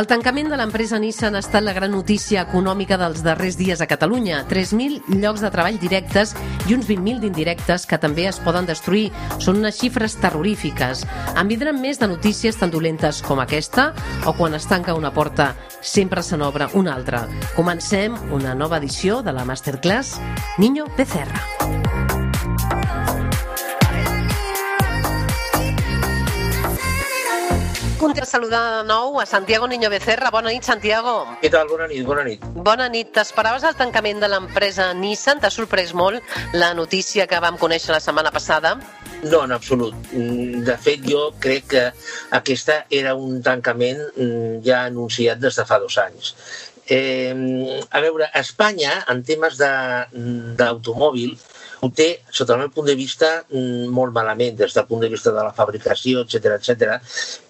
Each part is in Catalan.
El tancament de l'empresa Nissan ha estat la gran notícia econòmica dels darrers dies a Catalunya. 3.000 llocs de treball directes i uns 20.000 d'indirectes que també es poden destruir. Són unes xifres terrorífiques. En vindran més de notícies tan dolentes com aquesta o quan es tanca una porta sempre se n'obre una altra. Comencem una nova edició de la Masterclass Niño Becerra. Content de saludar de nou a Santiago Niño Becerra. Bona nit, Santiago. Què tal? Bona nit, bona nit. Bona nit. T'esperaves el tancament de l'empresa Nissan? T'ha sorprès molt la notícia que vam conèixer la setmana passada? No, en absolut. Mm, de fet, jo crec que aquesta era un tancament mm, ja anunciat des de fa dos anys. Eh, a veure, a Espanya, en temes d'automòbil, ho té, sota el meu punt de vista, mm, molt malament, des del punt de vista de la fabricació, etc etc.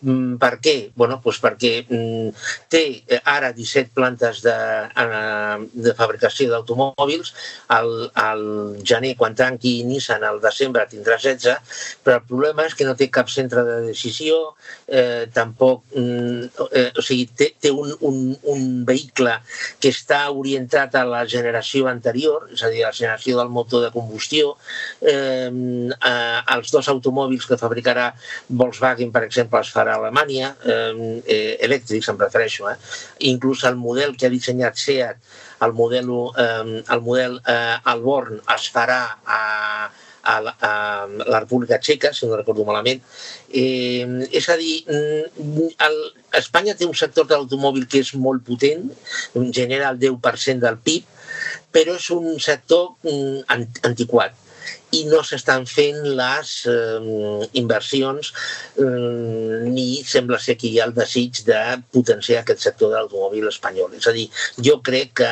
Mm, per què? Bueno, doncs perquè mm, té eh, ara 17 plantes de, eh, de fabricació d'automòbils, al, al gener, quan tanqui Nissan, al desembre tindrà 16, però el problema és que no té cap centre de decisió, eh, tampoc, eh, o sigui, té, té un, un, un vehicle que està orientat a la generació anterior, és a dir, a la generació del motor de combustió combustió, eh, els dos automòbils que fabricarà Volkswagen, per exemple, es farà a Alemanya, eh, eh, elèctrics em refereixo, eh? inclús el model que ha dissenyat SEAT, el model, eh, el model eh, Alborn es farà a, a, a la República Txeca, si no recordo malament. Eh, és a dir, mm, el, Espanya té un sector de l'automòbil que és molt potent, genera el 10% del PIB, però és un sector mm, antiquat i no s'estan fent les eh, inversions eh, ni sembla ser que hi ha el desig de potenciar aquest sector de l'automòbil espanyol. És a dir, jo crec que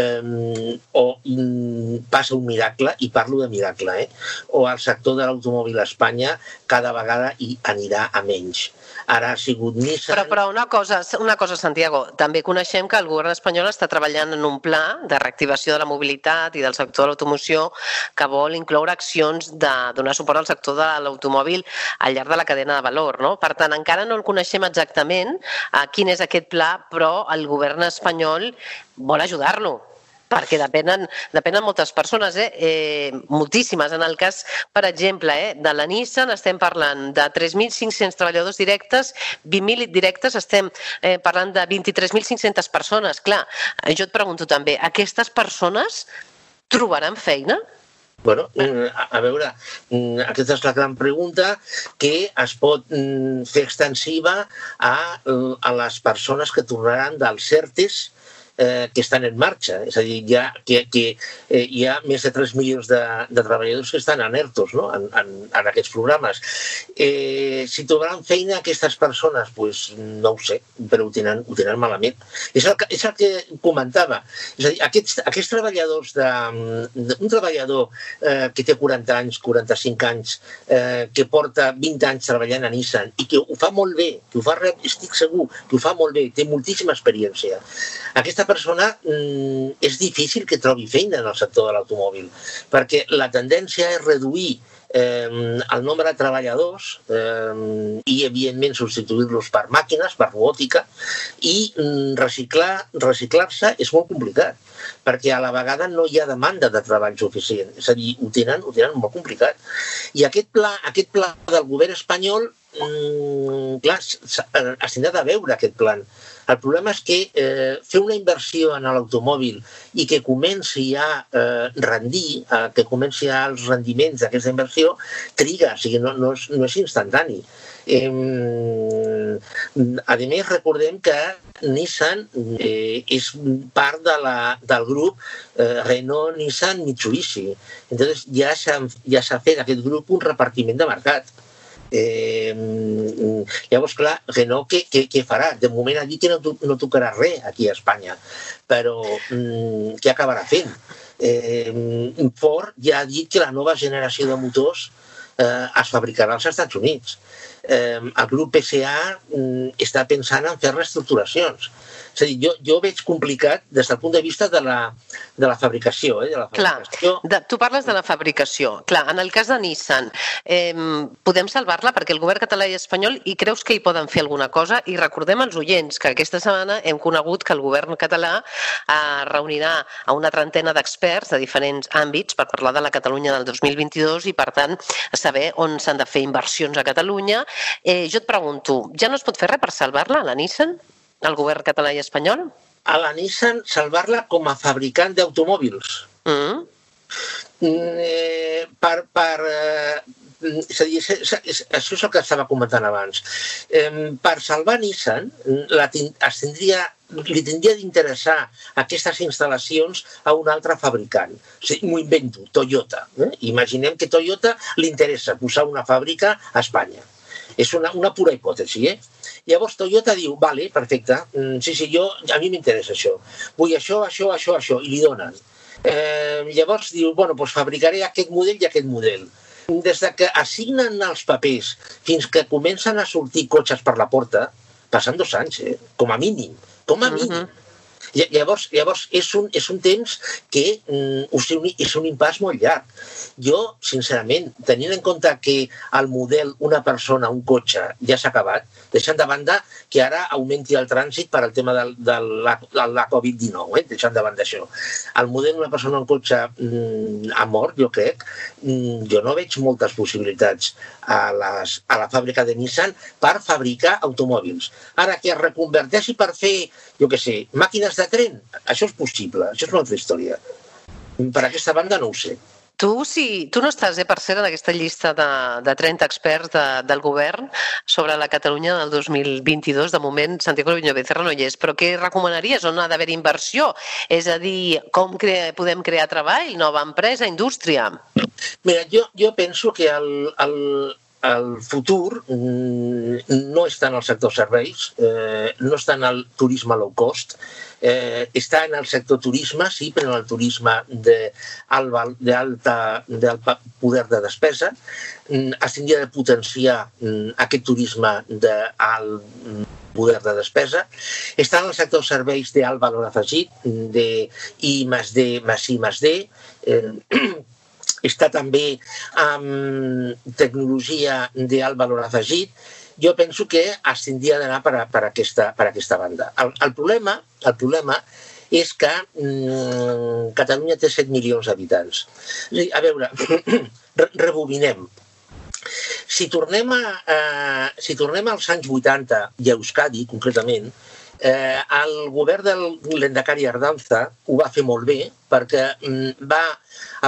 eh, o mm, passa un miracle, i parlo de miracle, eh, o el sector de l'automòbil a Espanya cada vegada hi anirà a menys ara ha sigut Nissan... Però, però una, cosa, una cosa, Santiago, també coneixem que el govern espanyol està treballant en un pla de reactivació de la mobilitat i del sector de l'automoció que vol incloure accions de donar suport al sector de l'automòbil al llarg de la cadena de valor. No? Per tant, encara no el coneixem exactament a quin és aquest pla, però el govern espanyol vol ajudar-lo perquè depenen, depenen moltes persones, eh? eh? moltíssimes. En el cas, per exemple, eh, de la Nissan estem parlant de 3.500 treballadors directes, 20.000 directes, estem eh, parlant de 23.500 persones. Clar, jo et pregunto també, aquestes persones trobaran feina? Bueno, mm, a veure, mm, aquesta és la gran pregunta que es pot mm, fer extensiva a, a les persones que tornaran dels CERTES eh, que estan en marxa. És a dir, hi ha, que, que, eh, hi ha més de 3 milions de, de treballadors que estan en ERTOs no? en, en, en aquests programes. Eh, si trobaran feina aquestes persones, pues, no ho sé, però ho tenen, ho tenen malament. És el, que, és el que comentava. És a dir, aquests, aquests treballadors, de, de, un treballador eh, que té 40 anys, 45 anys, eh, que porta 20 anys treballant a Nissan i que ho fa molt bé, que ho fa, estic segur, que ho fa molt bé, té moltíssima experiència. Aquesta persona mm, és difícil que trobi feina en el sector de l'automòbil, perquè la tendència és reduir eh, el nombre de treballadors eh, i, evidentment, substituir-los per màquines, per robòtica, i mm, reciclar-se reciclar és molt complicat, perquè a la vegada no hi ha demanda de treball suficient. És a dir, ho tenen, ho tenen molt complicat. I aquest pla, aquest pla del govern espanyol, mm, clar, es tindrà de veure aquest plan el problema és que eh, fer una inversió en l'automòbil i que comenci a eh, rendir, eh, que comenci a els rendiments d'aquesta inversió, triga, o sigui, no, no, és, no és instantani. Eh, a més, recordem que Nissan eh, és part de la, del grup eh, Renault, Nissan, Mitsubishi. Entonces ja s'ha ja fet aquest grup un repartiment de mercat. Eh, llavors, clar, Renault què, què, què farà? De moment dit que no, no tocarà res aquí a Espanya, però mm, què acabarà fent? Eh, Ford ja ha dit que la nova generació de motors eh, es fabricarà als Estats Units. eh, el grup PSA mm, està pensant en fer reestructuracions. És a dir, jo, jo veig complicat des del punt de vista de la, de la fabricació. Eh, de la fabricació. Clar, de, tu parles de la fabricació. Clar, en el cas de Nissan, eh, podem salvar-la perquè el govern català i espanyol i creus que hi poden fer alguna cosa? I recordem als oients que aquesta setmana hem conegut que el govern català eh, reunirà a una trentena d'experts de diferents àmbits per parlar de la Catalunya del 2022 i, per tant, saber on s'han de fer inversions a Catalunya. Eh, jo et pregunto, ja no es pot fer res per salvar-la, la Nissan? El govern català i espanyol? A la Nissan salvar-la com a fabricant d'automòbils. Mm. mm eh, per, per, eh, és a dir, és, és, això és el que estava comentant abans. Eh, per salvar Nissan, la, es tindria, li tindria d'interessar aquestes instal·lacions a un altre fabricant. O sigui, M'ho invento, Toyota. Eh? Imaginem que Toyota li interessa posar una fàbrica a Espanya. És una, una pura hipòtesi, eh? Llavors Toyota diu, vale, perfecte, mm, sí, sí, jo, a mi m'interessa això. Vull això, això, això, això, i li donen. Eh, llavors diu, bueno, doncs fabricaré aquest model i aquest model. Des de que assignen els papers fins que comencen a sortir cotxes per la porta, passen dos anys, eh? com a mínim, com a mínim. Uh -huh. Llavors, llavors és, un, és un temps que mm, és un impàs molt llarg. Jo, sincerament, tenint en compte que el model una persona, un cotxe, ja s'ha acabat, deixant de banda que ara augmenti el trànsit per al tema de, de la, de la Covid-19, eh? deixant de banda això. El model una persona, un cotxe mm, ha mort, jo crec, mm, jo no veig moltes possibilitats a, les, a la fàbrica de Nissan per fabricar automòbils. Ara, que es reconverteixi per fer, jo què sé, màquines de tren, això és possible, això és una altra història. Per aquesta banda no ho sé. Tu, sí, tu no estàs, eh, per cert, en aquesta llista de, de 30 experts de, del govern sobre la Catalunya del 2022. De moment, Santiago Viño Becerra no hi és, però què recomanaries? On ha d'haver inversió? És a dir, com crea, podem crear treball, nova empresa, indústria? Mira, jo, jo penso que el, el, el futur mm, no està en el sector serveis, eh, no està en el turisme low cost, eh, està en el sector turisme, sí, però en el turisme d'alt poder de despesa. Mm, tindria de potenciar mm, aquest turisme d'alt poder de despesa. Està en el sector serveis d'alt valor afegit, de I més D més I més D. Eh, està també amb tecnologia d'alt valor afegit jo penso que es tindria d'anar per, per, aquesta, per aquesta banda. El, el, problema, el problema és que mm, Catalunya té 7 milions d'habitants. A veure, rebobinem. Si tornem, a, eh, si tornem als anys 80 i a Euskadi, concretament, eh, el govern de l'Endacari Ardanza ho va fer molt bé perquè mm, va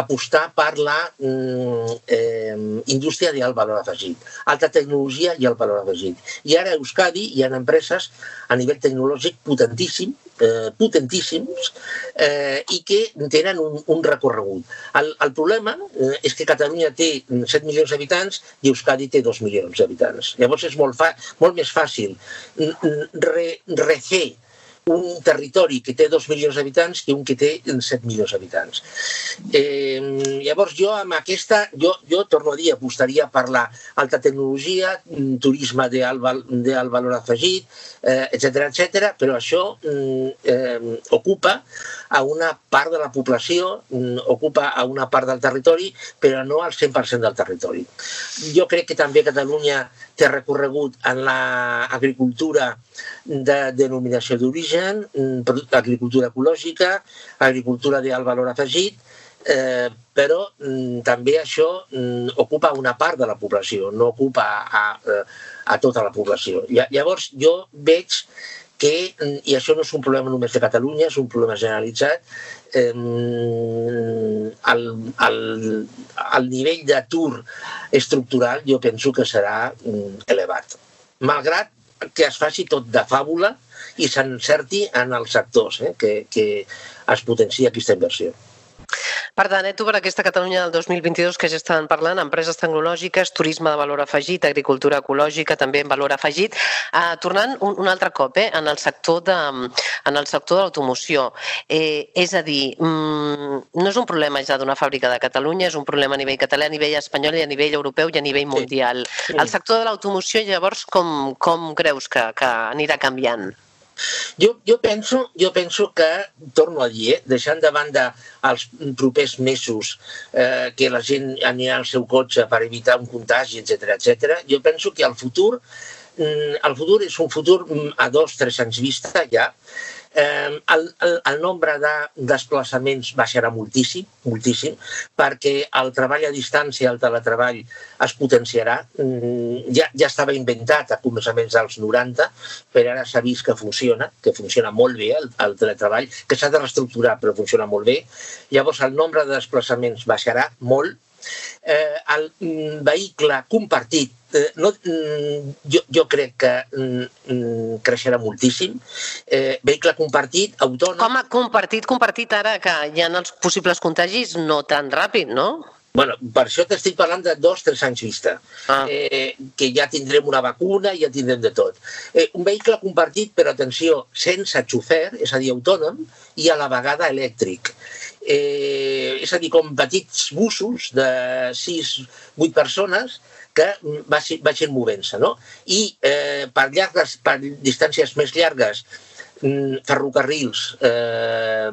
apostar per la mm, eh, indústria d'alt valor afegit, alta tecnologia i alt valor afegit. I ara a Euskadi hi ha empreses a nivell tecnològic potentíssim, eh, potentíssims eh, i que tenen un, un recorregut. El, el problema eh, és que Catalunya té 7 milions d'habitants i Euskadi té 2 milions d'habitants. Llavors és molt, fa, molt més fàcil re, refer un territori que té 2 milions d'habitants que un que té 7 milions d'habitants. Eh, llavors jo amb aquesta, jo, jo torno a dir, apostaria per la alta tecnologia, mm, turisme d'alt valor afegit, eh, etc però això mm, eh, ocupa a una part de la població, mm, ocupa a una part del territori, però no al 100% del territori. Jo crec que també Catalunya té recorregut en l'agricultura de denominació d'origen, mm, agricultura ecològica, agricultura d'alt valor afegit, eh, però mm, també això mm, ocupa una part de la població, no ocupa a, a, a tota la població. Llavors jo veig que, i això no és un problema només de Catalunya, és un problema generalitzat, eh, el, el, el nivell d'atur estructural jo penso que serà elevat. Malgrat que es faci tot de fàbula i s'encerti en els sectors eh, que, que es potencia aquesta inversió. Per tant, eh, tu per aquesta Catalunya del 2022 que ja estaven parlant, empreses tecnològiques, turisme de valor afegit, agricultura ecològica també en valor afegit, eh, tornant un, un altre cop eh, en el sector de, en el sector de l'automoció. Eh, és a dir, mm, no és un problema ja d'una fàbrica de Catalunya, és un problema a nivell català, a nivell espanyol i a nivell europeu i a nivell mundial. Sí. El sector de l'automoció, llavors, com, com creus que, que anirà canviant? Jo, jo, penso, jo penso que, torno a dir, eh, deixant de banda els propers mesos eh, que la gent anirà al seu cotxe per evitar un contagi, etc etc. jo penso que el futur, mm, el futur és un futur mm, a dos, tres anys vista ja, eh, el, el, el nombre de desplaçaments baixarà moltíssim, moltíssim, perquè el treball a distància, el teletreball, es potenciarà. Mm, ja, ja estava inventat a començaments dels 90, però ara s'ha vist que funciona, que funciona molt bé el, el teletreball, que s'ha de reestructurar, però funciona molt bé. Llavors, el nombre de desplaçaments baixarà molt, eh, el mm, vehicle compartit eh, no, mm, jo, jo crec que mm, creixerà moltíssim. Eh, vehicle compartit, autònom... Com a compartit, compartit ara que hi ha els possibles contagis no tan ràpid, no? Bueno, per això t'estic parlant de dos, tres anys vista, ah. eh, que ja tindrem una vacuna i ja tindrem de tot. Eh, un vehicle compartit, però atenció, sense xofer, és a dir, autònom, i a la vegada elèctric eh, és a dir, com petits bussos de 6-8 persones que vagin movent-se, no? I eh, per, llargues, per distàncies més llargues, mm, ferrocarrils, eh,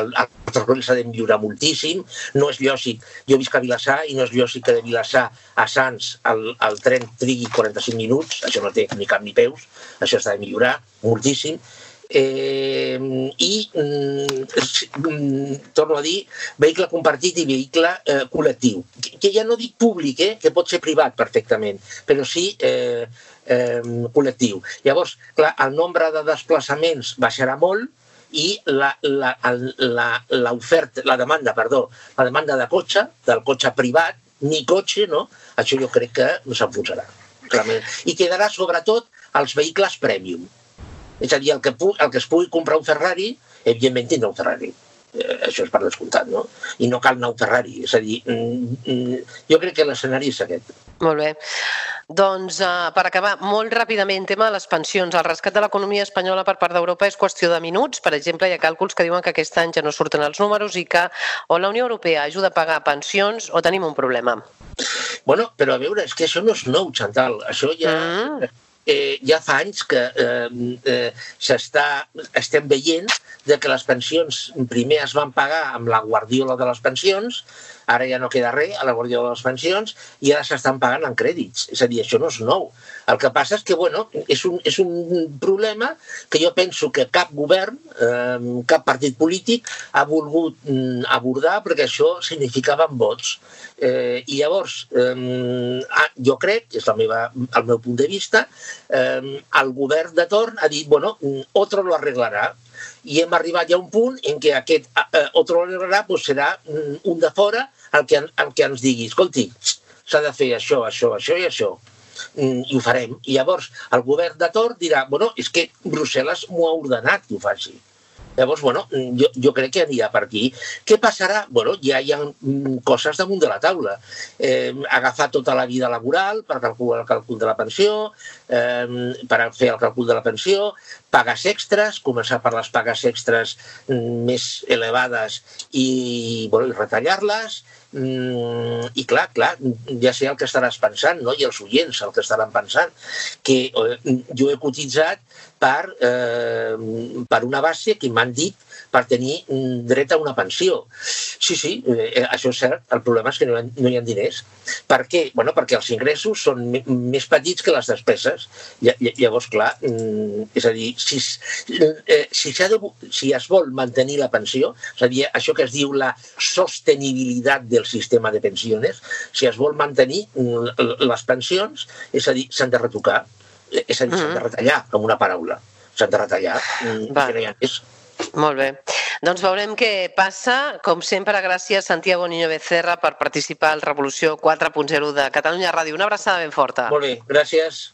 el, el ferrocarril s'ha de millorar moltíssim, no és lògic, jo visc a Vilassar i no és lògic que de Vilassar a Sants el, el tren trigui 45 minuts, això no té ni cap ni peus, això s'ha de millorar moltíssim, eh, i, mm, torno a dir, vehicle compartit i vehicle eh, col·lectiu, que, que ja no dic públic, eh, que pot ser privat perfectament, però sí eh, eh, col·lectiu. Llavors, clar, el nombre de desplaçaments baixarà molt, i l'oferta, la, la, la demanda, perdó, la demanda de cotxe, del cotxe privat, ni cotxe, no? Això jo crec que s'enfonsarà. I quedarà sobretot els vehicles premium. És a dir, el que, el que es pugui comprar un Ferrari, evidentment tindrà un Ferrari. Eh, això és per descomptat, no? I no cal anar un Ferrari. És a dir, mm, mm, jo crec que l'escenari és aquest. Molt bé. Doncs, uh, per acabar, molt ràpidament, tema de les pensions. El rescat de l'economia espanyola per part d'Europa és qüestió de minuts. Per exemple, hi ha càlculs que diuen que aquest any ja no surten els números i que o la Unió Europea ajuda a pagar pensions o tenim un problema. Bueno, però a veure, és que això no és nou, Chantal. Això ja... Mm eh, ja fa anys que eh, eh, s'està, estem veient de que les pensions primer es van pagar amb la guardiola de les pensions, ara ja no queda res a la guardiola de les pensions i ara s'estan pagant en crèdits. És a dir, això no és nou. El que passa és que, bueno, és un, és un problema que jo penso que cap govern, eh, cap partit polític ha volgut mm, abordar perquè això significava vots. Eh, I llavors, eh, jo crec, és la meva, el meu punt de vista, eh, el govern de torn ha dit, bueno, otro lo arreglarà i hem arribat ja a un punt en què aquest eh, otro arreglarà pues, serà mm, un de fora el que, el que ens digui, escolti, s'ha de fer això, això, això i això Mm, i ho farem. I llavors el govern de Tor dirà, bueno, és que Brussel·les m'ho ha ordenat que ho faci. Llavors, bueno, jo, jo crec que anirà per aquí. Què passarà? Bueno, ja hi ha mm, coses damunt de la taula. Eh, agafar tota la vida laboral per calcular el càlcul de la pensió, eh, per fer el càlcul de la pensió, pagues extres, començar per les pagues extres mm, més elevades i, bueno, i retallar-les, Mm, I clar, clar, ja sé el que estaràs pensant, no? i els oients el que estaran pensant, que eh, jo he cotitzat per, eh, per una base que m'han dit per tenir dret a una pensió. Sí, sí, eh, això és cert. El problema és que no hi ha, no hi ha diners. Per què? Bueno, perquè els ingressos són més petits que les despeses. Llavors, clar, mm, és a dir, si, eh, si, de, si es vol mantenir la pensió, és a dir, això que es diu la sostenibilitat del sistema de pensions, si es vol mantenir mm, les pensions, és a dir, s'han de retocar, és a dir, s'han de mm. retallar, com una paraula. S'han de retallar, Va. que no hi ha més. Molt bé. Doncs veurem què passa. Com sempre, gràcies Santiago Niño Becerra per participar al Revolució 4.0 de Catalunya Ràdio. Una abraçada ben forta. Molt bé, gràcies.